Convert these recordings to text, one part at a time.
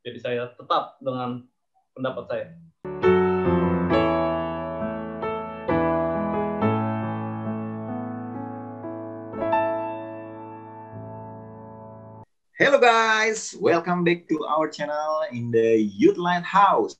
Jadi saya tetap dengan pendapat saya. Hello guys, welcome back to our channel in the Youth Lighthouse.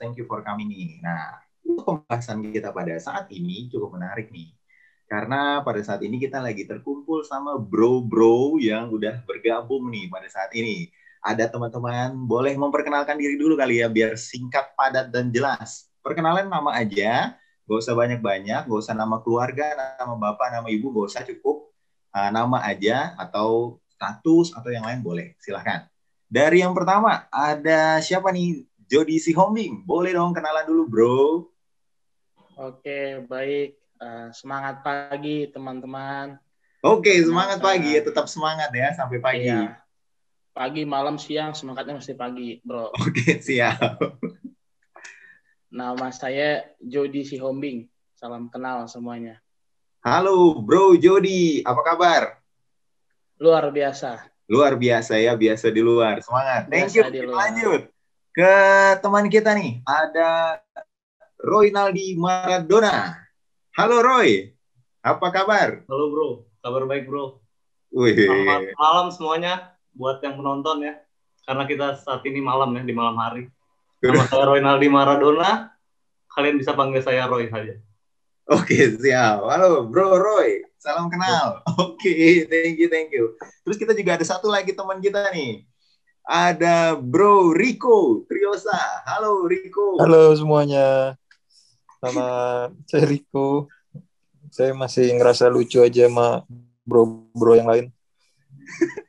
Thank you for coming nih. Nah, pembahasan kita pada saat ini cukup menarik nih. Karena pada saat ini kita lagi terkumpul sama bro-bro yang udah bergabung nih pada saat ini. Ada teman-teman, boleh memperkenalkan diri dulu kali ya, biar singkat, padat, dan jelas. Perkenalan nama aja, gak usah banyak-banyak, gak usah nama keluarga, nama bapak, nama ibu, gak usah cukup uh, nama aja, atau status atau yang lain boleh, silahkan. Dari yang pertama, ada siapa nih? Jody Sihombing. Boleh dong kenalan dulu, bro. Oke, baik. Uh, semangat pagi, teman-teman. Oke, semangat pagi. Ya, tetap semangat ya, sampai pagi. Iya. Pagi, malam, siang, semangatnya mesti pagi, bro. Oke, siap. Nama saya Jody Sihombing. Salam kenal semuanya. Halo, bro Jody. Apa kabar? Luar biasa. Luar biasa ya, biasa di luar. Semangat. Thank you. Kita lanjut ke teman kita nih. Ada Roy Naldi Maradona. Halo Roy. Apa kabar? Halo bro. Kabar baik bro. Wih. Selamat malam semuanya buat yang menonton ya. Karena kita saat ini malam ya, di malam hari. Nama saya Roy Naldi Maradona. Kalian bisa panggil saya Roy saja. Oke, siap. Halo, Bro Roy. Salam kenal. Oke, okay, thank you, thank you. Terus kita juga ada satu lagi teman kita nih. Ada Bro Rico Triosa. Halo Rico. Halo semuanya. Sama saya Rico. Saya masih ngerasa lucu aja sama bro-bro yang lain.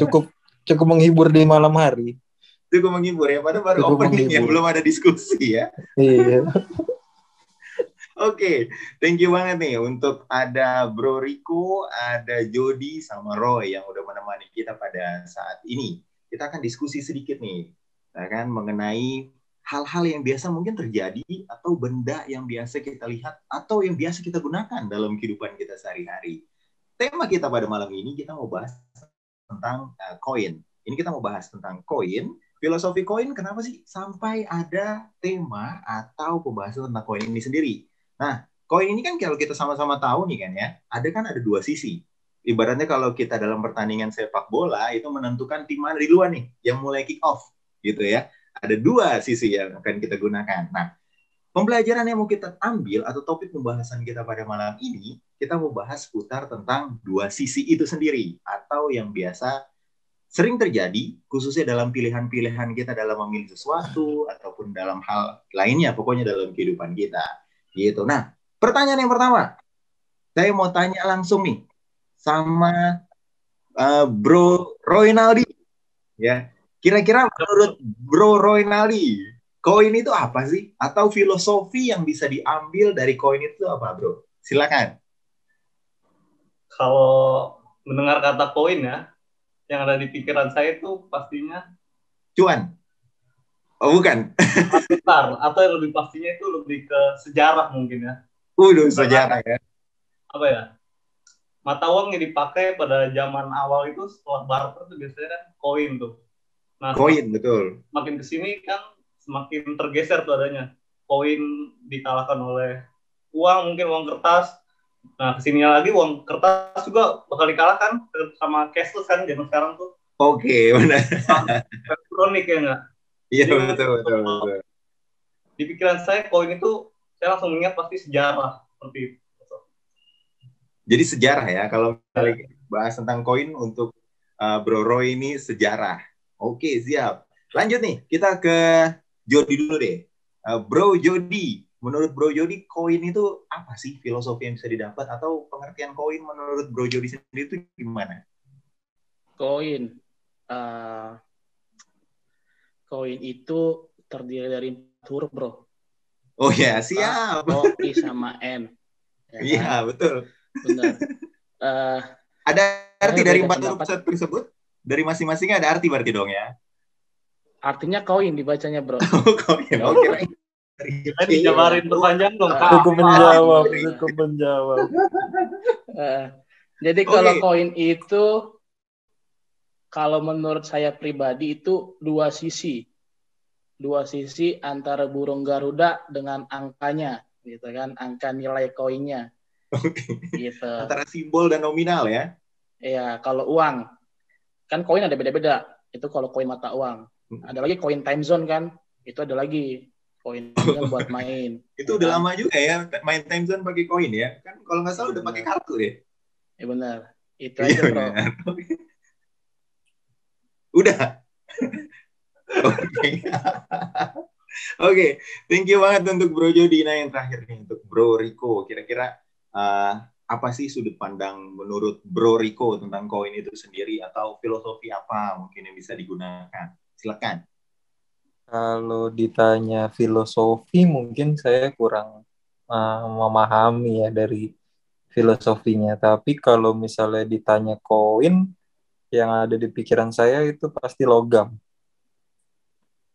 Cukup cukup menghibur di malam hari. Cukup menghibur ya, padahal baru cukup opening ya, belum ada diskusi ya. Iya. Oke, okay. thank you banget nih untuk ada Bro Rico, ada Jody, sama Roy yang udah menemani kita pada saat ini. Kita akan diskusi sedikit nih, ya kan, mengenai hal-hal yang biasa mungkin terjadi atau benda yang biasa kita lihat atau yang biasa kita gunakan dalam kehidupan kita sehari-hari. Tema kita pada malam ini kita mau bahas tentang uh, koin. Ini kita mau bahas tentang koin. Filosofi koin kenapa sih sampai ada tema atau pembahasan tentang koin ini sendiri? Nah, koin ini kan kalau kita sama-sama tahu nih kan ya, ada kan ada dua sisi. Ibaratnya kalau kita dalam pertandingan sepak bola itu menentukan tim mana luar nih yang mulai kick off gitu ya. Ada dua sisi yang akan kita gunakan. Nah, pembelajaran yang mau kita ambil atau topik pembahasan kita pada malam ini, kita mau bahas putar tentang dua sisi itu sendiri atau yang biasa sering terjadi khususnya dalam pilihan-pilihan kita dalam memilih sesuatu ataupun dalam hal lainnya pokoknya dalam kehidupan kita Gitu. Nah, pertanyaan yang pertama, saya mau tanya langsung nih sama uh, Bro Roynaldi. Ya, kira-kira menurut Bro Roynaldi, koin itu apa sih? Atau filosofi yang bisa diambil dari koin itu apa, Bro? Silakan. Kalau mendengar kata koin ya, yang ada di pikiran saya itu pastinya cuan. Oh bukan. Besar atau yang lebih pastinya itu lebih ke sejarah mungkin ya. Udah sejarah ya. Apa ya? Mata uang yang dipakai pada zaman awal itu setelah barter itu biasanya kan koin tuh. Nah, koin betul. Makin ke sini kan semakin tergeser tuh adanya. Koin dikalahkan oleh uang mungkin uang kertas. Nah ke sininya lagi uang kertas juga bakal dikalahkan sama cashless kan zaman sekarang tuh. Oke okay, benar. Elektronik ya enggak? Iya betul, betul, betul. Di pikiran saya koin itu saya langsung mengingat pasti sejarah seperti itu. Jadi sejarah ya kalau ya. bahas tentang koin untuk uh, Bro Roy ini sejarah. Oke siap. Lanjut nih kita ke Jody dulu deh. Uh, Bro Jody, menurut Bro Jody koin itu apa sih filosofi yang bisa didapat atau pengertian koin menurut Bro Jody sendiri itu gimana? Koin, uh, koin itu terdiri dari empat huruf, bro. Oh ya, siap. O, I sama N. Ya iya, kan? betul. Benar. Uh, ada arti dari empat huruf tersebut? Dari masing-masingnya ada arti berarti dong ya? Artinya koin dibacanya, bro. oh, koin. Oke. Okay. Tadi jabarin berpanjang dong, Kak. Cukup menjawab, cukup menjawab. Uh, jadi kalau koin itu kalau menurut saya pribadi itu dua sisi. Dua sisi antara burung Garuda dengan angkanya, gitu kan, angka nilai koinnya. Oke. Gitu. Antara simbol dan nominal ya. Iya, kalau uang kan koin ada beda-beda. Itu kalau koin mata uang. Ada lagi koin time zone kan, itu ada lagi koin buat main. Itu Ya udah kan? lama juga ya main time zone pakai koin ya. Kan kalau nggak salah udah pakai kartu deh. Ya benar. Itu Iya aja bro. Udah. Oke. Oke, thank you banget untuk Bro Jody. Nah yang terakhir nih untuk Bro Rico. Kira-kira eh, apa sih sudut pandang menurut Bro Rico tentang koin itu sendiri atau filosofi apa mungkin yang bisa digunakan? Silakan. Kalau ditanya filosofi mungkin saya kurang uh, memahami ya dari filosofinya. Tapi kalau misalnya ditanya koin, yang ada di pikiran saya itu pasti logam.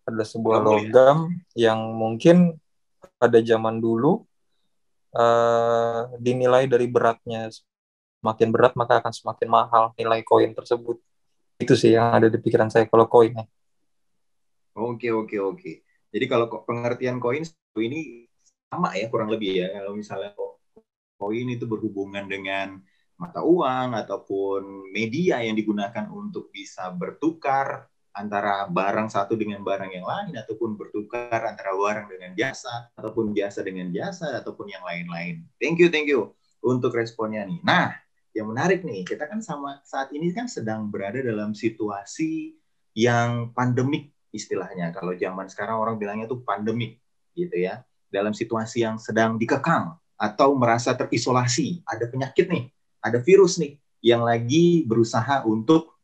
Ada sebuah Logam, ya? yang mungkin pada zaman dulu uh, dinilai dari beratnya. Semakin berat maka akan semakin mahal nilai koin tersebut. Itu sih yang ada di pikiran saya kalau koin. Oke, oke, oke. Jadi kalau pengertian koin ini sama ya kurang lebih ya. Kalau misalnya ko- koin itu berhubungan dengan mata uang ataupun media yang digunakan untuk bisa bertukar antara barang satu dengan barang yang lain ataupun bertukar antara barang dengan jasa ataupun jasa dengan jasa ataupun yang lain-lain. Thank you, thank you untuk responnya nih. Nah, yang menarik nih, kita kan sama saat ini kan sedang berada dalam situasi yang pandemik istilahnya. Kalau zaman sekarang orang bilangnya tuh pandemik gitu ya. Dalam situasi yang sedang dikekang atau merasa terisolasi, ada penyakit nih, ada virus nih yang lagi berusaha untuk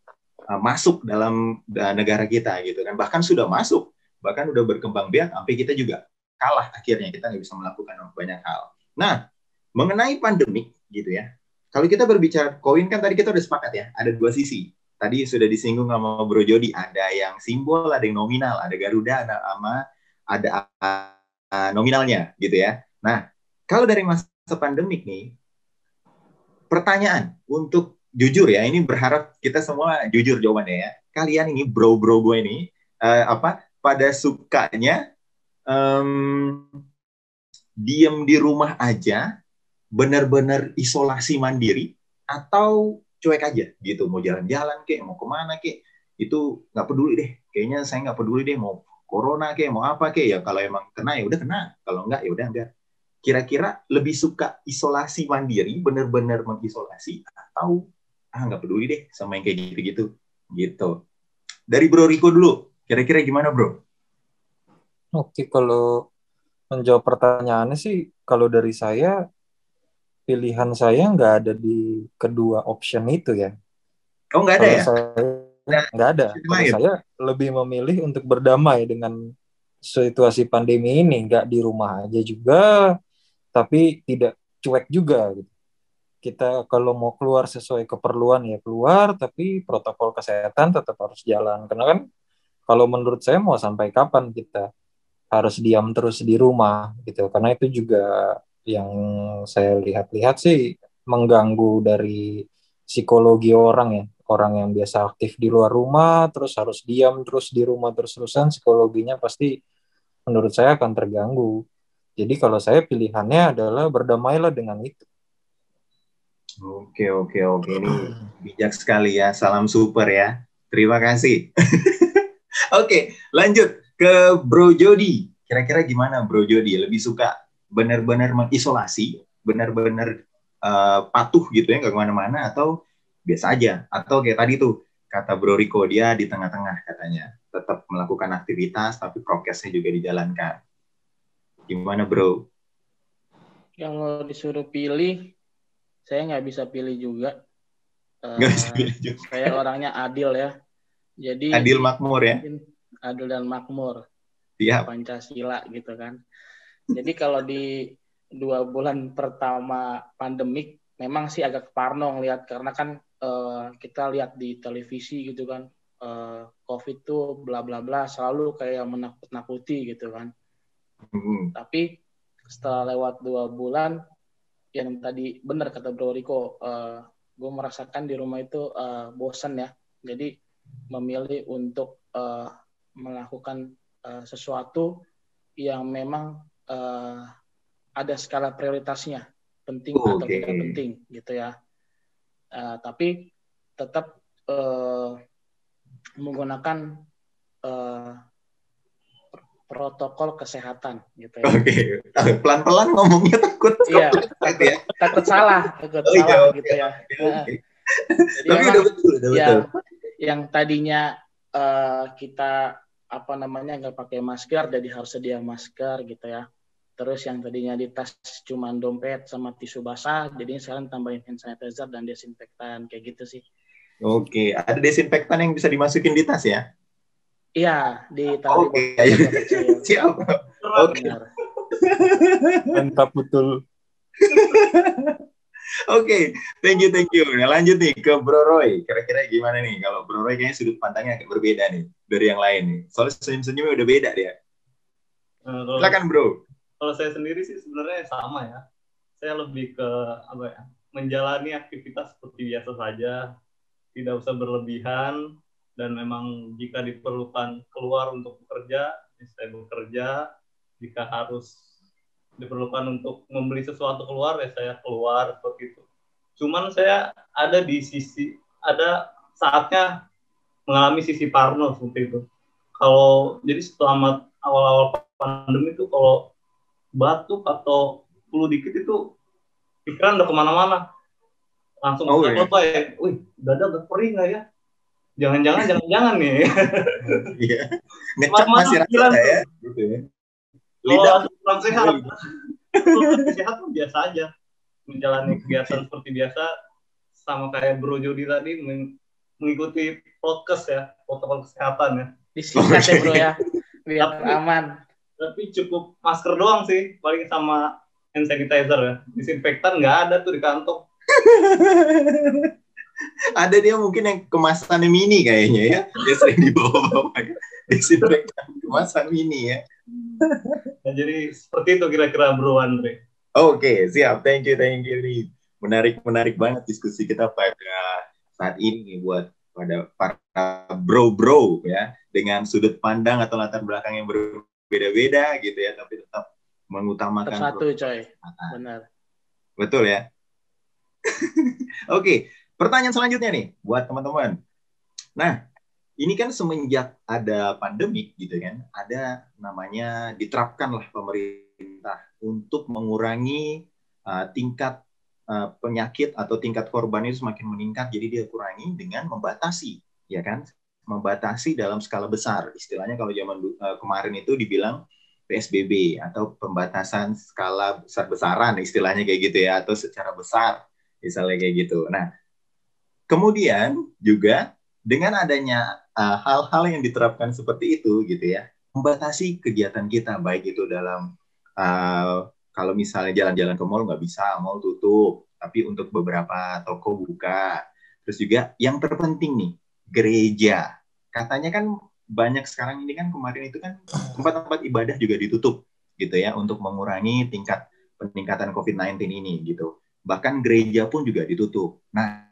uh, masuk dalam uh, negara kita gitu kan. Bahkan sudah masuk, bahkan udah berkembang biak sampai kita juga kalah akhirnya kita nggak bisa melakukan banyak hal. Nah, mengenai pandemik gitu ya. Kalau kita berbicara koin kan tadi kita udah sepakat ya, ada dua sisi tadi sudah disinggung sama Bro Jody, ada yang simbol, ada yang nominal, ada Garuda, ada ama, ada uh, nominalnya gitu ya. Nah, kalau dari masa pandemik nih, pertanyaan untuk jujur ya, ini berharap kita semua jujur jawabannya ya. Kalian ini bro-bro gue ini uh, apa pada sukanya um, diem di rumah aja, benar-benar isolasi mandiri, atau cuek aja gitu mau jalan-jalan kek mau ke mana kek itu nggak peduli deh. Kayaknya saya nggak peduli deh mau corona kek mau apa kek. Ya kalau emang kena ya udah kena. Kalau enggak ya udah enggak kira-kira lebih suka isolasi mandiri bener-bener mengisolasi atau ah nggak peduli deh sama yang kayak gitu-gitu. Gitu. Dari Bro Riko dulu kira-kira gimana Bro? Oke, kalau menjawab pertanyaannya sih, kalau dari saya, pilihan saya nggak ada di kedua option itu ya. oh nggak ada Kalau ya saya nggak ada. Kalau saya lebih memilih untuk berdamai dengan situasi pandemi ini, nggak di rumah aja juga, tapi tidak cuek juga. Gitu. Kita kalau mau keluar sesuai keperluan ya keluar, tapi protokol kesehatan tetap harus jalan. Karena kan kalau menurut saya mau sampai kapan kita harus diam terus di rumah gitu. Karena itu juga yang saya lihat-lihat sih mengganggu dari psikologi orang ya orang yang biasa aktif di luar rumah terus harus diam terus di rumah terus-terusan psikologinya pasti menurut saya akan terganggu jadi kalau saya pilihannya adalah berdamailah dengan itu Oke, oke, oke. Ini bijak sekali ya. Salam super ya. Terima kasih. oke, lanjut ke Bro Jody. Kira-kira gimana Bro Jody? Lebih suka benar-benar mengisolasi, benar-benar uh, patuh gitu ya, nggak ke mana-mana, atau biasa aja? Atau kayak tadi tuh, kata Bro Rico, dia di tengah-tengah katanya. Tetap melakukan aktivitas, tapi prokesnya juga dijalankan. Gimana Bro? Kalau disuruh pilih, saya nggak bisa pilih juga. Eh, Nggak bisa pilih juga. Saya orangnya adil ya. Jadi Adil makmur ya? adil dan makmur. Siap. Pancasila gitu kan. Jadi kalau di dua bulan pertama pandemik memang sih agak parno ngeliat karena kan eh, kita lihat di televisi gitu kan eh, COVID tuh bla bla bla selalu kayak menakut-nakuti gitu kan. Hmm. Tapi setelah lewat dua bulan yang tadi benar kata Bro Riko, eh, gue merasakan di rumah itu eh, bosan ya. Jadi memilih untuk uh, melakukan uh, sesuatu yang memang uh, ada skala prioritasnya penting okay. atau tidak penting gitu ya uh, tapi tetap uh, menggunakan uh, protokol kesehatan gitu ya. Oke, okay. pelan-pelan ngomongnya takut. Iya, takut, ya. takut salah, takut oh, iya, salah iya, gitu ya. Okay, okay. Tapi udah betul, udah ya, betul. Yang tadinya uh, kita apa namanya nggak pakai masker, jadi harus sedia masker gitu ya. Terus yang tadinya di tas cuma dompet sama tisu basah, jadi sekarang tambahin hand sanitizer dan desinfektan kayak gitu sih. Oke, ada desinfektan yang bisa dimasukin di tas ya? Iya, di tali Oke, siap. Oke. Mantap betul. Oke, okay, thank you, thank you. Nah, lanjut nih ke Bro Roy. Kira-kira gimana nih? Kalau Bro Roy kayaknya sudut pandangnya agak berbeda nih dari yang lain nih. Soalnya senyum-senyumnya udah beda dia. Uh, Silakan Bro. Kalau saya sendiri sih sebenarnya sama ya. Saya lebih ke apa ya? Menjalani aktivitas seperti biasa saja, tidak usah berlebihan, dan memang jika diperlukan keluar untuk bekerja, ya saya bekerja. Jika harus diperlukan untuk membeli sesuatu keluar, ya saya keluar seperti itu. Cuman saya ada di sisi, ada saatnya mengalami sisi parno seperti itu. Kalau jadi selama awal-awal pandemi itu kalau batuk atau flu dikit itu pikiran udah ke mana-mana langsung oh, iya. apa ya, wih dada udah perih nggak ya? jangan-jangan jangan-jangan nih. Iya. Ngecap masih rasa ya, gitu ya. Lidah kurang sehat. sehat tuh biasa aja. Menjalani kegiatan seperti biasa sama kayak Bro Jody tadi mengikuti podcast ya, protokol kesehatan ya. Disingkat ya Bro ya, biar aman. Tapi cukup masker doang sih, paling sama hand sanitizer ya. Disinfektan nggak ada tuh di kantong. ada dia mungkin yang kemasan mini kayaknya ya. Dia sering dibawa-bawa disinfektan kemasan mini ya. Nah, jadi seperti itu kira-kira Bro Andre. Oke okay, siap. Thank you thank you nih menarik menarik banget diskusi kita pada saat ini buat pada para bro-bro ya. Dengan sudut pandang atau latar belakang yang berbeda-beda gitu ya tapi tetap mengutamakan satu coy benar betul ya oke okay. Pertanyaan selanjutnya nih buat teman-teman. Nah, ini kan semenjak ada pandemi gitu kan, ada namanya diterapkanlah pemerintah untuk mengurangi uh, tingkat uh, penyakit atau tingkat korban itu semakin meningkat, jadi dia kurangi dengan membatasi, ya kan? Membatasi dalam skala besar. Istilahnya kalau zaman uh, kemarin itu dibilang PSBB atau pembatasan skala besar-besaran istilahnya kayak gitu ya atau secara besar misalnya kayak gitu. Nah, Kemudian juga dengan adanya uh, hal-hal uh, yang diterapkan seperti itu gitu ya, membatasi kegiatan kita baik itu dalam uh, kalau misalnya jalan-jalan ke mall nggak bisa, mall tutup, tapi untuk beberapa toko buka. Terus juga yang terpenting nih, gereja. Katanya kan banyak sekarang ini kan kemarin itu kan tempat-tempat ibadah juga ditutup gitu ya untuk mengurangi tingkat peningkatan COVID-19 ini gitu. Bahkan gereja pun juga ditutup. Nah,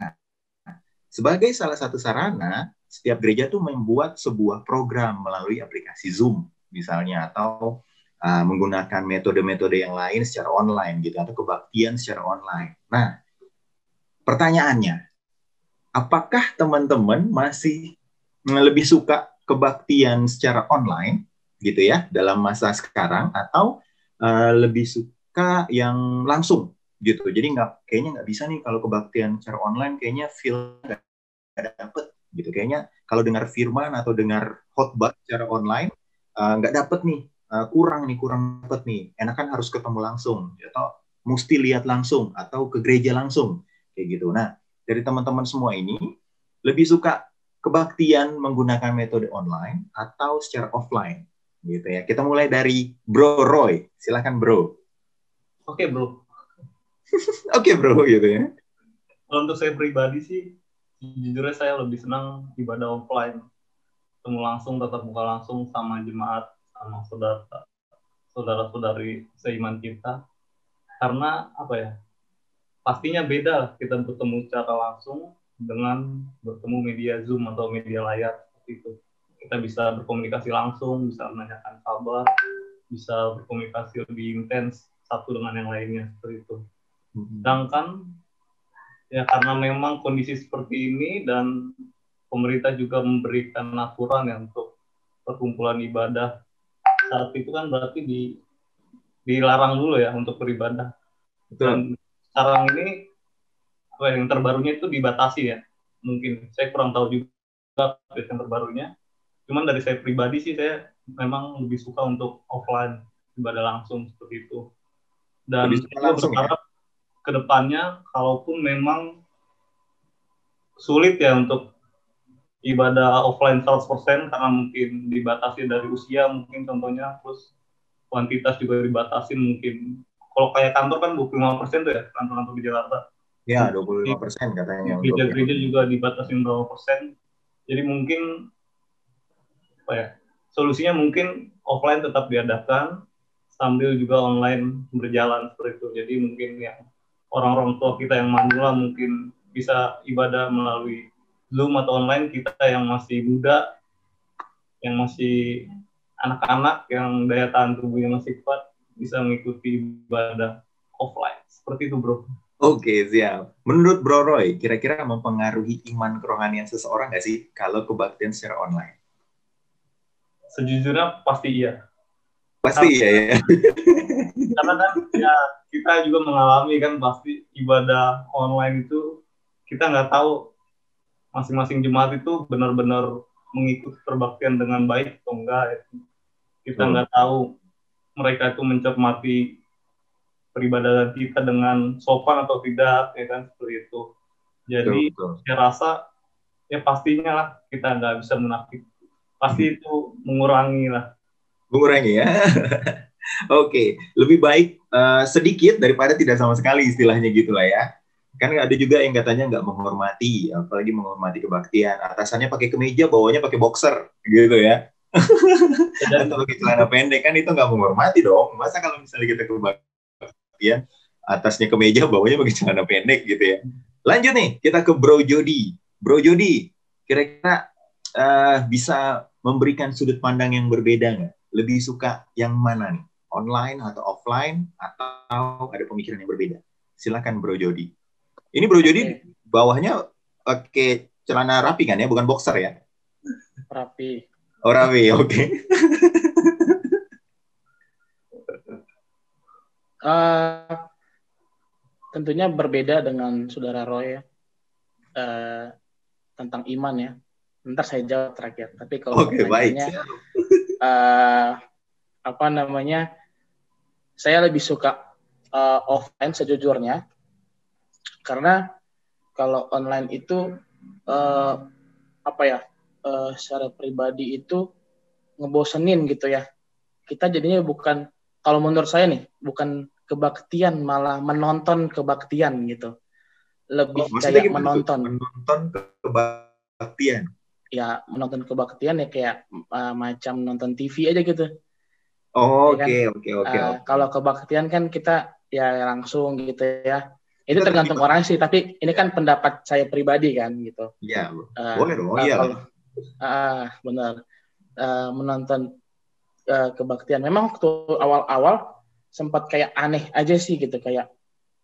sebagai salah satu sarana, setiap gereja tuh membuat sebuah program melalui aplikasi Zoom misalnya atau uh, menggunakan metode-metode yang lain secara online gitu atau kebaktian secara online. Nah, pertanyaannya, apakah teman-teman masih lebih suka kebaktian secara online gitu ya dalam masa sekarang atau uh, lebih suka yang langsung gitu. Jadi nggak kayaknya nggak bisa nih kalau kebaktian secara online kayaknya feel dapet gitu. Kayaknya kalau dengar firman atau dengar khotbah secara online eh, nggak uh, dapet nih uh, kurang nih kurang dapet nih. Enakan harus ketemu langsung atau mesti lihat langsung atau ke gereja langsung kayak gitu. Nah dari teman-teman semua ini lebih suka kebaktian menggunakan metode online atau secara offline gitu ya. Kita mulai dari Bro Roy. Silakan Bro. Oke okay, Bro. Oke okay, Bro gitu ya. Untuk saya pribadi sih jujurnya saya lebih senang ibadah offline. Ketemu langsung tetap muka langsung sama jemaat sama saudara saudara-saudari seiman kita. Karena apa ya pastinya beda kita bertemu secara langsung dengan bertemu media Zoom atau media layar seperti itu. Kita bisa berkomunikasi langsung, bisa menanyakan kabar, bisa berkomunikasi lebih intens satu dengan yang lainnya seperti itu. Sedangkan ya karena memang kondisi seperti ini dan pemerintah juga memberikan aturan ya untuk perkumpulan ibadah saat itu kan berarti di dilarang dulu ya untuk beribadah. Dan sekarang ini yang terbarunya itu dibatasi ya. Mungkin saya kurang tahu juga yang terbarunya. Cuman dari saya pribadi sih saya memang lebih suka untuk offline ibadah langsung seperti itu. Dan saya berharap ya? ke depannya kalaupun memang sulit ya untuk ibadah offline 100% karena mungkin dibatasi dari usia mungkin contohnya terus kuantitas juga dibatasi mungkin kalau kayak kantor kan 25 persen tuh ya kantor-kantor di Jakarta ya 25 persen katanya gereja-gereja juga dibatasi berapa persen jadi mungkin apa ya solusinya mungkin offline tetap diadakan sambil juga online berjalan seperti itu jadi mungkin yang orang-orang tua kita yang manula mungkin bisa ibadah melalui Zoom atau online kita yang masih muda, yang masih anak-anak, yang daya tahan tubuhnya masih kuat, bisa mengikuti ibadah offline. Seperti itu, bro. Oke, siap. Menurut Bro Roy, kira-kira mempengaruhi iman kerohanian seseorang nggak sih kalau kebaktian secara online? Sejujurnya pasti iya. Pasti iya ya. Karena kan ya kita juga mengalami kan pasti ibadah online itu kita nggak tahu masing-masing jemaat itu benar-benar mengikuti perbaktian dengan baik atau enggak kita hmm. nggak tahu mereka itu mencermati peribadatan kita dengan sopan atau tidak ya kan seperti itu jadi betul, betul. saya rasa ya pastinya lah kita nggak bisa menafik pasti hmm. itu mengurangi lah mengurangi ya Oke, okay. lebih baik uh, sedikit daripada tidak sama sekali istilahnya gitulah ya kan ada juga yang katanya nggak menghormati apalagi menghormati kebaktian atasannya pakai kemeja bawahnya pakai boxer gitu ya atau pakai celana pendek kan itu nggak menghormati dong masa kalau misalnya kita kebaktian atasnya kemeja bawahnya pakai celana pendek gitu ya lanjut nih kita ke Bro Jody Bro Jody kira-kira uh, bisa memberikan sudut pandang yang berbeda nggak lebih suka yang mana nih online atau offline atau ada pemikiran yang berbeda silakan Bro Jody ini Bro Jody bawahnya pakai celana rapi kan ya, bukan boxer ya? Rapi. Oh rapi, oke. Okay. uh, tentunya berbeda dengan saudara Roy ya. Uh, tentang iman ya. Ntar saya jawab terakhir. Tapi kalau okay, baik. Uh, apa namanya? Saya lebih suka uh, offline sejujurnya karena kalau online itu uh, apa ya uh, secara pribadi itu ngebosenin gitu ya kita jadinya bukan kalau menurut saya nih bukan kebaktian malah menonton kebaktian gitu. Lebih oh, kayak menonton. Menonton kebaktian? Ya menonton kebaktian ya kayak uh, macam nonton TV aja gitu. Oh, ya kan? oke oke oke. kalau kebaktian kan kita ya langsung gitu ya. Itu tergantung orang sih tapi ini kan pendapat saya pribadi kan gitu. Iya uh, boleh dong uh, iya. uh, benar. Uh, menonton uh, kebaktian. Memang waktu awal-awal sempat kayak aneh aja sih gitu kayak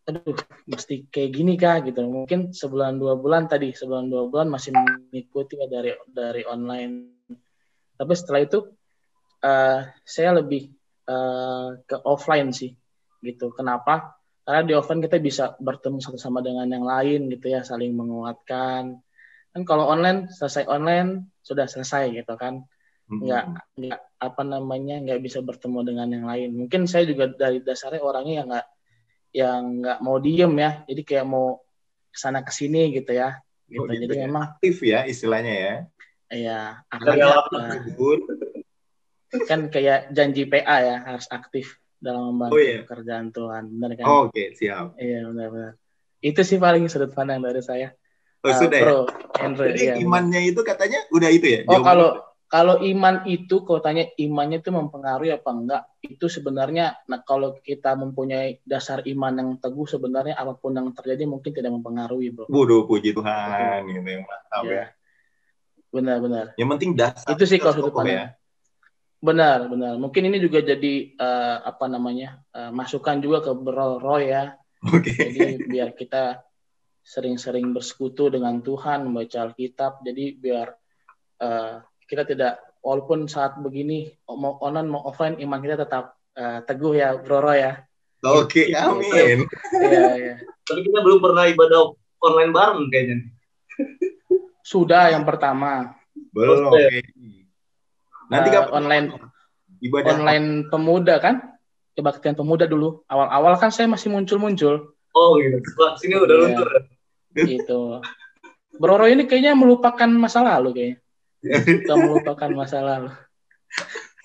aduh mesti kayak gini kah? gitu. Mungkin sebulan dua bulan tadi sebulan dua bulan masih mengikuti ya dari dari online. Tapi setelah itu uh, saya lebih uh, ke offline sih gitu. Kenapa? Karena di offline kita bisa bertemu satu sama dengan yang lain gitu ya, saling menguatkan. Kan kalau online selesai online sudah selesai gitu kan. Nggak nggak apa namanya nggak bisa bertemu dengan yang lain. Mungkin saya juga dari dasarnya orangnya yang nggak yang nggak mau diem ya. Jadi kayak mau ke sana ke sini gitu ya. Gitu. Oh, gitu Jadi ya. memang aktif ya istilahnya ya. Iya, aktif. Ya, kan kayak janji PA ya harus aktif dalam membantu oh, iya. pekerjaan Tuhan, benar kan? Oh, Oke, okay. siap. Iya, benar-benar. Itu sih paling sudut pandang dari saya. Oh, uh, sudah Bro, ya? Andrew, Jadi iya, imannya itu katanya udah itu ya? Oh, kalau kalau iman itu, kalau tanya imannya itu mempengaruhi apa enggak, itu sebenarnya, nah kalau kita mempunyai dasar iman yang teguh, sebenarnya apa pun yang terjadi mungkin tidak mempengaruhi, bro. Waduh, puji Tuhan, gitu yang mantap ya. Benar-benar. Yang penting dasar. Itu sih kalau sudut kokoh pandang. Benar, benar. Mungkin ini juga jadi eh, apa namanya eh, masukan juga ke Bro Roy ya. Oke. Jadi biar kita sering-sering bersekutu dengan Tuhan, membaca Alkitab. Jadi biar eh, kita tidak walaupun saat begini mau online mau offline iman kita tetap eh, teguh ya Bro Roy ya. Oke, amin. Iya, iya. Tapi kita belum pernah ibadah online bareng kayaknya. Sudah yang pertama Belum. Oke. oke. Nanti Eh, kapan online ibadah online pemuda kan? Kebaktian pemuda dulu. Awal-awal kan saya masih muncul-muncul. Oh gitu. Setelah sini udah Iya. luntur. ya? gitu. Bro Roy ini kayaknya melupakan masa lalu kayaknya. Suka melupakan masa lalu.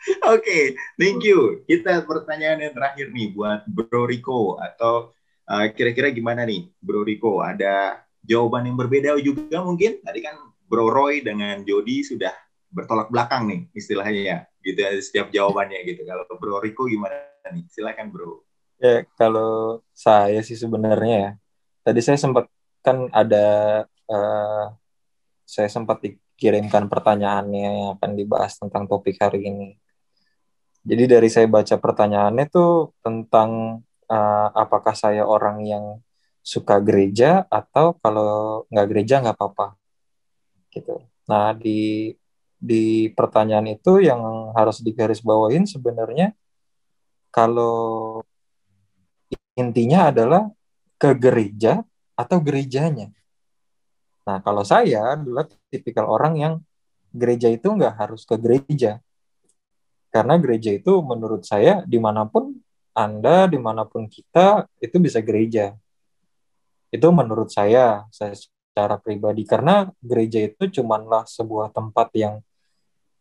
Oke, thank you. Kita pertanyaan yang terakhir nih buat Bro Rico atau uh, kira-kira gimana nih Bro Rico? Ada jawaban yang berbeda juga mungkin? Tadi kan Bro Roy dengan Jody sudah bertolak belakang nih istilahnya gitu ya setiap jawabannya gitu. Kalau Bro Rico gimana nih? Silakan Bro. Ya, kalau saya sih sebenarnya ya, tadi saya sempat kan ada eh, saya sempat dikirimkan pertanyaannya yang akan dibahas tentang topik hari ini. Jadi dari saya baca pertanyaannya tuh tentang eh, apakah saya orang yang suka gereja atau kalau nggak gereja nggak apa-apa, gitu. Nah di di pertanyaan itu yang harus digarisbawahin sebenarnya kalau intinya adalah ke gereja atau gerejanya. Nah, kalau saya adalah tipikal orang yang gereja itu nggak harus ke gereja. Karena gereja itu menurut saya di mana pun Anda, di mana pun kita, itu bisa gereja. Itu menurut saya, saya secara pribadi. Karena gereja itu cumanlah sebuah tempat yang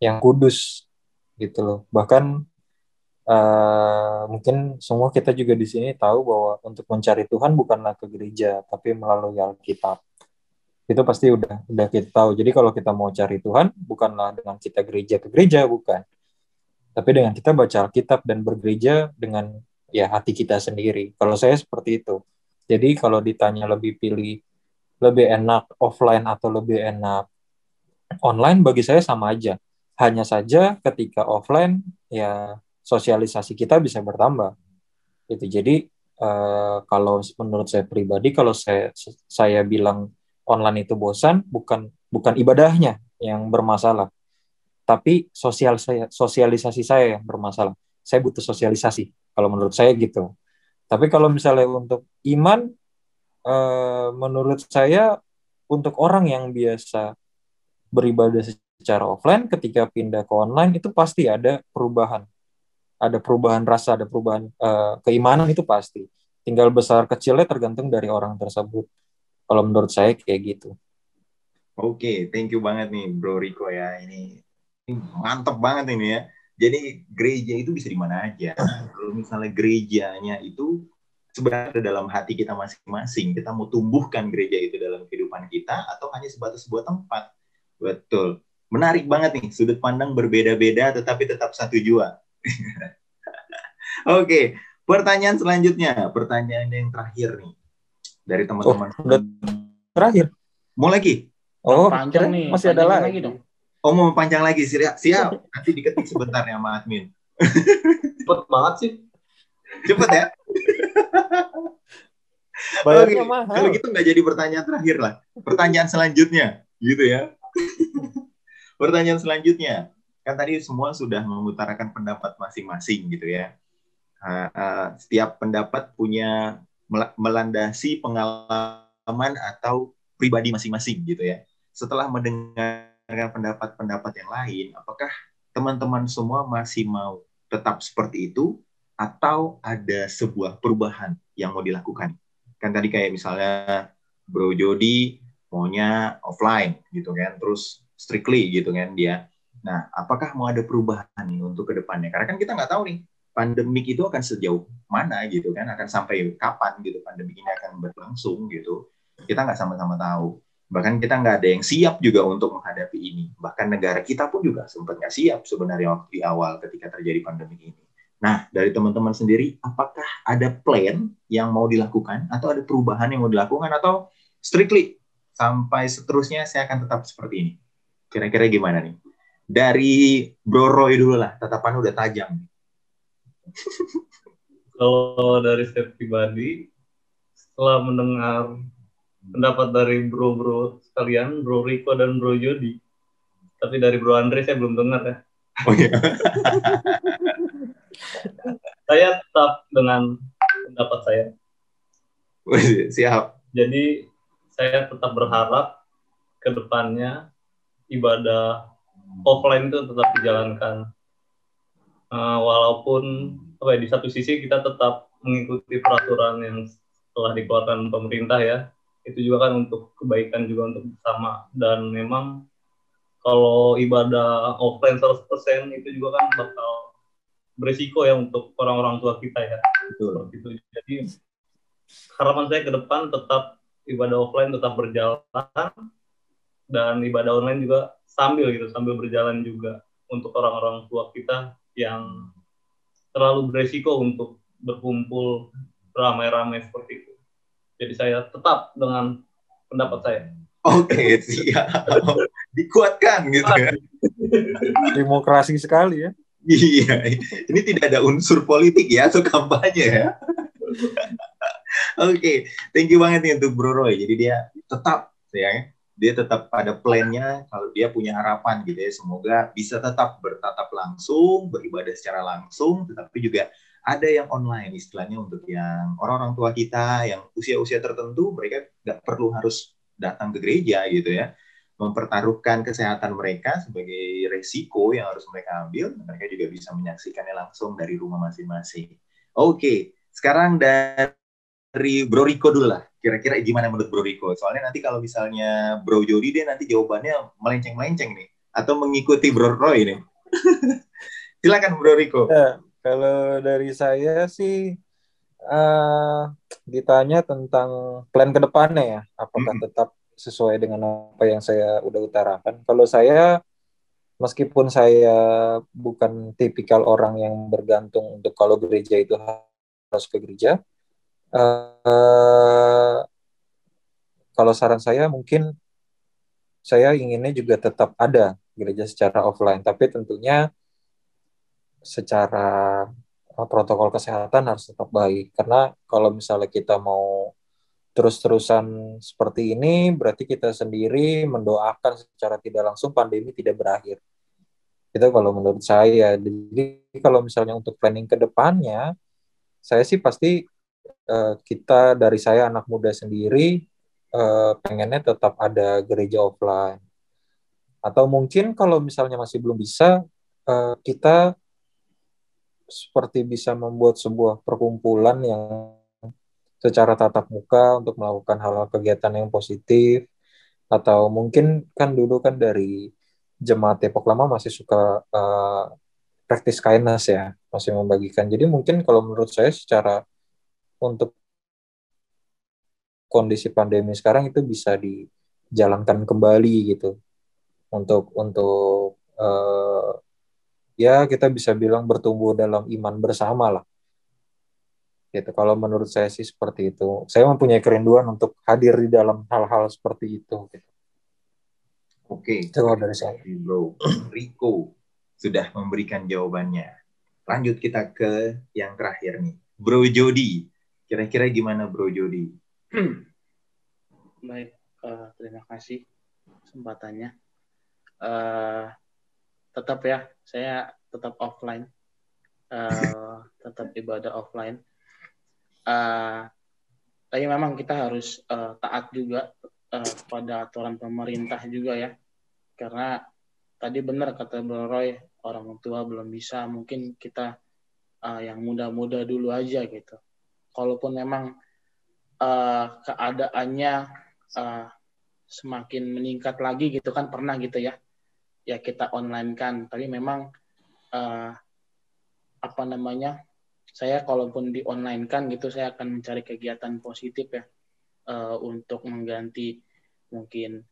yang kudus gitu loh. Bahkan eh, mungkin semua kita juga di sini tahu bahwa untuk mencari Tuhan bukanlah ke gereja, tapi melalui Alkitab. Itu pasti udah udah kita tahu. Jadi kalau kita mau cari Tuhan, bukanlah dengan kita gereja ke gereja, bukan. Tapi dengan kita baca Alkitab dan bergereja dengan ya hati kita sendiri. Kalau saya seperti itu. Jadi kalau ditanya lebih pilih lebih enak offline atau lebih enak online bagi saya sama aja. Hanya saja ketika offline ya sosialisasi kita bisa bertambah. Gitu. Jadi eh, kalau menurut saya pribadi kalau saya saya bilang online itu bosan bukan bukan ibadahnya yang bermasalah. Tapi sosial saya sosialisasi saya yang bermasalah. Saya butuh sosialisasi kalau menurut saya gitu. Tapi kalau misalnya untuk iman eh, menurut saya untuk orang yang biasa beribadah secara offline ketika pindah ke online itu pasti ada perubahan ada perubahan rasa ada perubahan eh, keimanan itu pasti tinggal besar kecilnya tergantung dari orang tersebut kalau menurut saya kayak gitu Oke, thank you banget nih Bro Rico ya. Ini, ini mantep banget ini ya. Jadi gereja itu bisa di mana aja. Kalau misalnya gerejanya itu sebenarnya dalam hati kita masing-masing. Kita mau tumbuhkan gereja itu dalam kehidupan kita atau hanya sebatas sebuah tempat. Betul. Menarik banget nih, sudut pandang berbeda-beda tetapi tetap satu jua. Oke, pertanyaan selanjutnya, pertanyaan yang terakhir nih dari teman-teman. Oh, udah terakhir. Mau lagi? Oh, panjang nih. masih ada lagi. dong. Oh mau panjang lagi siap, siap. Nanti diketik sebentar ya sama admin. Cepet banget sih. Cepet ya. Bayarnya mahal. Kalau gitu nggak jadi pertanyaan terakhir lah. Pertanyaan selanjutnya, gitu ya. pertanyaan selanjutnya, kan tadi semua sudah mengutarakan pendapat masing-masing gitu ya. Uh, uh, setiap pendapat punya melandasi pengalaman atau pribadi masing-masing gitu ya. Setelah mendengarkan pendapat-pendapat yang lain, apakah teman-teman semua masih mau tetap seperti itu atau ada sebuah perubahan yang mau dilakukan? Kan tadi kayak misalnya Bro Jody maunya offline gitu kan, terus strictly gitu kan dia. Nah, apakah mau ada perubahan nih untuk ke depannya? Karena kan kita nggak tahu nih pandemik itu akan sejauh mana gitu kan, akan sampai kapan gitu pandemik ini akan berlangsung gitu. Kita nggak sama-sama tahu. Bahkan kita nggak ada yang siap juga untuk menghadapi ini. Bahkan negara kita pun juga sempat nggak siap sebenarnya waktu di awal ketika terjadi pandemi ini. Nah, dari teman-teman sendiri, apakah ada plan yang mau dilakukan atau ada perubahan yang mau dilakukan atau strictly sampai seterusnya saya akan tetap seperti ini? Kira-kira gimana nih? Dari Bro Roy dulu lah, tatapan udah tajam. Kalau dari saya pribadi, setelah mendengar pendapat dari bro-bro sekalian, Bro Rico dan Bro Jody. Tapi dari Bro Andre saya belum dengar ya. Oh iya. saya tetap dengan pendapat saya. Siap. Jadi saya tetap berharap ke depannya ibadah offline itu tetap dijalankan. Uh, walaupun apa ya, di satu sisi kita tetap mengikuti peraturan yang telah dikeluarkan pemerintah ya, itu juga kan untuk kebaikan juga untuk bersama dan memang kalau ibadah offline 100% itu juga kan bakal beresiko ya untuk orang-orang tua kita ya. Betul. Itu. Jadi harapan saya ke depan tetap ibadah offline tetap berjalan dan ibadah online juga sambil gitu sambil berjalan juga untuk orang-orang tua kita yang terlalu beresiko untuk berkumpul ramai-ramai seperti itu. Jadi saya tetap dengan pendapat saya. Oke, siap. Dikuatkan gitu ya. Demokrasi sekali ya. Iya, ini tidak ada unsur politik ya atau kampanye ya. Oke, thank you banget nih untuk Bro Roy. Jadi dia tetap ya, dia tetap pada plannya kalau dia punya harapan gitu ya, semoga bisa tetap bertatap langsung, beribadah secara langsung, tetapi juga ada yang online istilahnya untuk yang orang-orang tua kita yang usia-usia tertentu mereka nggak perlu harus datang ke gereja gitu ya. Mempertaruhkan kesehatan mereka sebagai resiko yang harus mereka ambil mereka juga bisa menyaksikannya langsung dari rumah masing-masing. Oke sekarang dari Bro Riko dulu lah. Kira-kira gimana menurut Bro Riko soalnya nanti kalau misalnya Bro Jody dia nanti jawabannya melenceng-melenceng nih. Atau mengikuti Bro Roy nih. Silakan Bro Riko ya kalau dari saya sih uh, ditanya tentang plan ke depannya ya, apakah hmm. tetap sesuai dengan apa yang saya udah utarakan. Kalau saya meskipun saya bukan tipikal orang yang bergantung untuk kalau gereja itu harus ke gereja, uh, kalau saran saya mungkin saya inginnya juga tetap ada gereja secara offline, tapi tentunya secara eh, protokol kesehatan harus tetap baik. Karena kalau misalnya kita mau terus-terusan seperti ini berarti kita sendiri mendoakan secara tidak langsung pandemi tidak berakhir. Itu kalau menurut saya. Jadi kalau misalnya untuk planning ke depannya saya sih pasti uh, kita dari saya anak muda sendiri uh, pengennya tetap ada gereja offline. Atau mungkin kalau misalnya masih belum bisa uh, kita seperti bisa membuat sebuah perkumpulan yang secara tatap muka untuk melakukan hal-hal kegiatan yang positif. Atau mungkin kan dulu kan dari jemaat Depok lama masih suka uh, practice kindness ya masih membagikan. Jadi mungkin kalau menurut saya secara untuk kondisi pandemi sekarang itu bisa dijalankan kembali gitu untuk untuk uh, ya kita bisa bilang bertumbuh dalam iman bersama lah. Gitu. Kalau menurut saya sih seperti itu. Saya mempunyai kerinduan untuk hadir di dalam hal-hal seperti itu. Gitu. Oke. Coba dari saya. Bro, Rico sudah memberikan jawabannya. Lanjut kita ke yang terakhir nih. Bro Jody. Kira-kira gimana Bro Jody? Baik, uh, terima kasih kesempatannya. Uh, tetap ya saya tetap offline uh, tetap ibadah offline uh, tapi memang kita harus uh, taat juga uh, pada aturan pemerintah juga ya karena tadi benar kata Bro Roy orang tua belum bisa mungkin kita uh, yang muda-muda dulu aja gitu kalaupun memang uh, keadaannya uh, semakin meningkat lagi gitu kan pernah gitu ya ya kita online kan tapi memang uh, apa namanya saya kalaupun di online kan gitu saya akan mencari kegiatan positif ya uh, untuk mengganti mungkin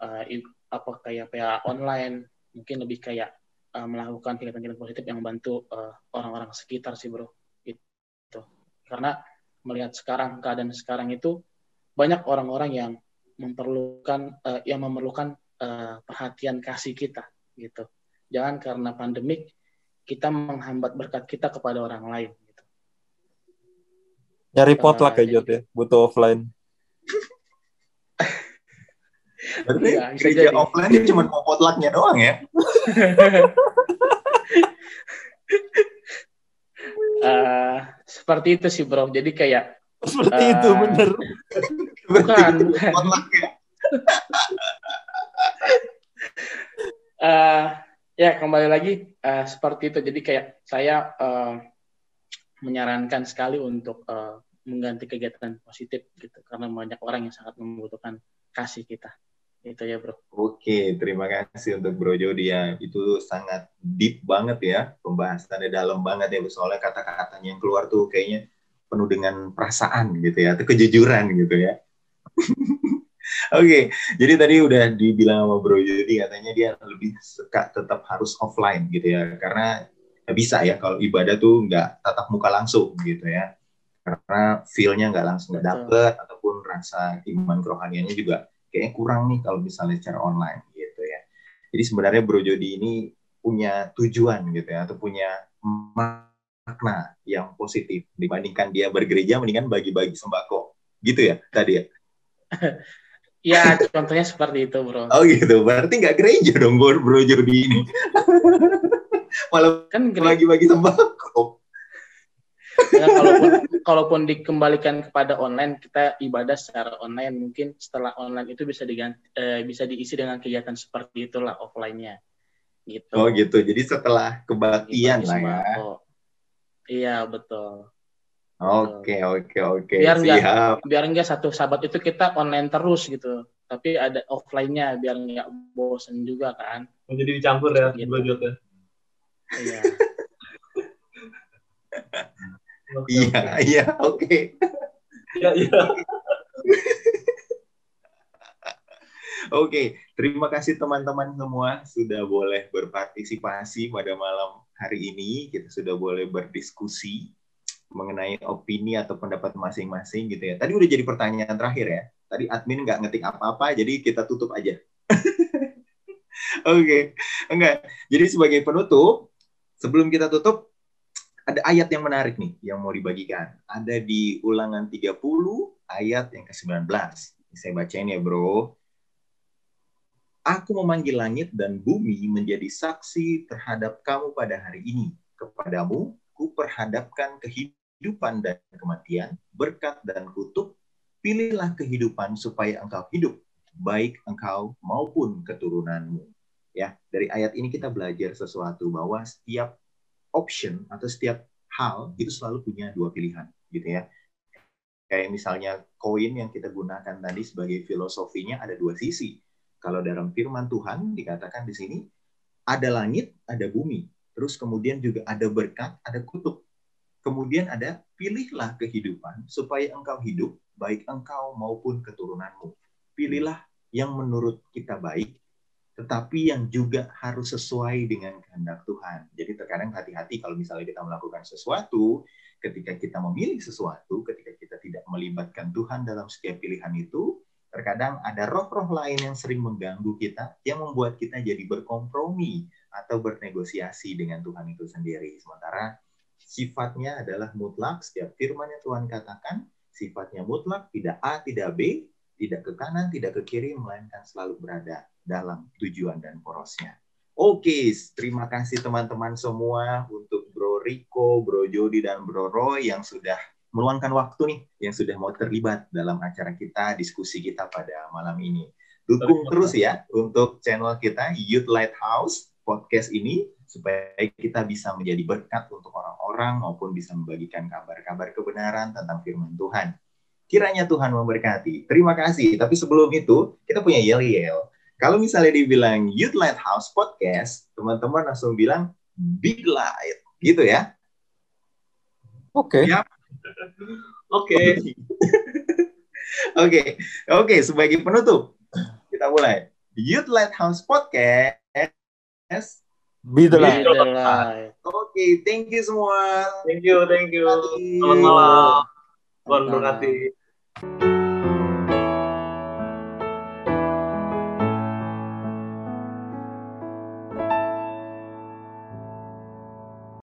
uh, apa kayak PA online, mungkin lebih kayak uh, melakukan kegiatan-kegiatan positif yang membantu orang orang-orang sekitar sih bro. Itu karena melihat sekarang keadaan sekarang itu banyak orang-orang yang memerlukan uh, yang memerlukan uh, perhatian kasih kita gitu. Jangan karena pandemik kita menghambat berkat kita kepada orang lain. Gitu. Nyari potluck uh, ya Jod ya, butuh offline. Berarti ya, kerja jadi. offline dia cuma mau potlucknya doang ya? uh, seperti itu sih bro. Jadi kayak seperti uh, itu bener. bukan, bukan. uh, ya kembali lagi uh, seperti itu. Jadi kayak saya uh, menyarankan sekali untuk uh, mengganti kegiatan positif gitu karena banyak orang yang sangat membutuhkan kasih kita. Itu ya bro. Oke, terima kasih untuk Bro Jody ya. Itu sangat deep banget ya, pembahasannya dalam banget ya. Soalnya kata-katanya yang keluar tuh kayaknya penuh dengan perasaan gitu ya, atau kejujuran gitu ya. Oke, okay. jadi tadi udah dibilang sama Bro Jody katanya dia lebih suka tetap harus offline gitu ya, karena bisa ya kalau ibadah tuh nggak tatap muka langsung gitu ya, karena feel-nya nggak langsung nggak dapet ataupun rasa iman kerohaniannya juga kayaknya kurang nih kalau misalnya secara online gitu ya. Jadi sebenarnya Bro Jody ini punya tujuan gitu ya, atau punya makna yang positif dibandingkan dia bergereja mendingan bagi-bagi sembako gitu ya tadi ya. Ya, contohnya seperti itu, bro. Oh gitu, berarti nggak gereja dong, bro, bro Jody ini. Malah kan bagi-bagi sembako. Ya, kalaupun, kalaupun dikembalikan kepada online, kita ibadah secara online, mungkin setelah online itu bisa diganti, eh, bisa diisi dengan kegiatan seperti itulah offline-nya. Gitu. Oh gitu, jadi setelah kebaktian lah ya. Iya betul. Oke oke oke. Biar enggak biar enggak satu sahabat itu kita online terus gitu. Tapi ada offline-nya biar enggak bosen juga kan. Jadi dicampur ya gitu. ya. Iya. Iya iya oke. Iya iya. Oke, terima kasih teman-teman semua sudah boleh berpartisipasi pada malam hari ini. Kita sudah boleh berdiskusi mengenai opini atau pendapat masing-masing gitu ya. Tadi udah jadi pertanyaan terakhir ya. Tadi admin nggak ngetik apa-apa, jadi kita tutup aja. Oke, okay. enggak. Jadi sebagai penutup, sebelum kita tutup, ada ayat yang menarik nih yang mau dibagikan. Ada di ulangan 30 ayat yang ke-19. Saya bacain ya bro. Aku memanggil langit dan bumi menjadi saksi terhadap kamu pada hari ini. Kepadamu, ku perhadapkan kehidupan kehidupan dan kematian, berkat dan kutuk, pilihlah kehidupan supaya engkau hidup, baik engkau maupun keturunanmu. Ya, dari ayat ini kita belajar sesuatu bahwa setiap option atau setiap hal itu selalu punya dua pilihan, gitu ya. Kayak misalnya koin yang kita gunakan tadi sebagai filosofinya ada dua sisi. Kalau dalam firman Tuhan dikatakan di sini ada langit, ada bumi. Terus kemudian juga ada berkat, ada kutuk. Kemudian ada pilihlah kehidupan supaya engkau hidup, baik engkau maupun keturunanmu. Pilihlah yang menurut kita baik, tetapi yang juga harus sesuai dengan kehendak Tuhan. Jadi terkadang hati-hati kalau misalnya kita melakukan sesuatu, ketika kita memilih sesuatu, ketika kita tidak melibatkan Tuhan dalam setiap pilihan itu, terkadang ada roh-roh lain yang sering mengganggu kita, yang membuat kita jadi berkompromi atau bernegosiasi dengan Tuhan itu sendiri. Sementara sifatnya adalah mutlak. Setiap firman yang Tuhan katakan, sifatnya mutlak, tidak A, tidak B, tidak ke kanan, tidak ke kiri, melainkan selalu berada dalam tujuan dan porosnya. Oke, terima kasih teman-teman semua untuk Bro Rico, Bro Jody, dan Bro Roy yang sudah meluangkan waktu nih, yang sudah mau terlibat dalam acara kita, diskusi kita pada malam ini. Dukung terus ya untuk channel kita Youth Lighthouse podcast ini supaya kita bisa menjadi berkat untuk orang-orang maupun bisa membagikan kabar-kabar kebenaran tentang firman Tuhan. Kiranya Tuhan memberkati. Terima kasih. Tapi sebelum itu, kita punya yel-yel. Kalau misalnya dibilang Youth Lighthouse Podcast, teman-teman langsung bilang Big Light. Gitu ya? Oke. Okay. Oke. Oke. Oke, sebagai penutup, kita mulai. Youth Lighthouse Podcast. Be the light. Oke, thank you semua. Thank you, thank you. Terima kasih. Selamat malam. Tuhan berkati.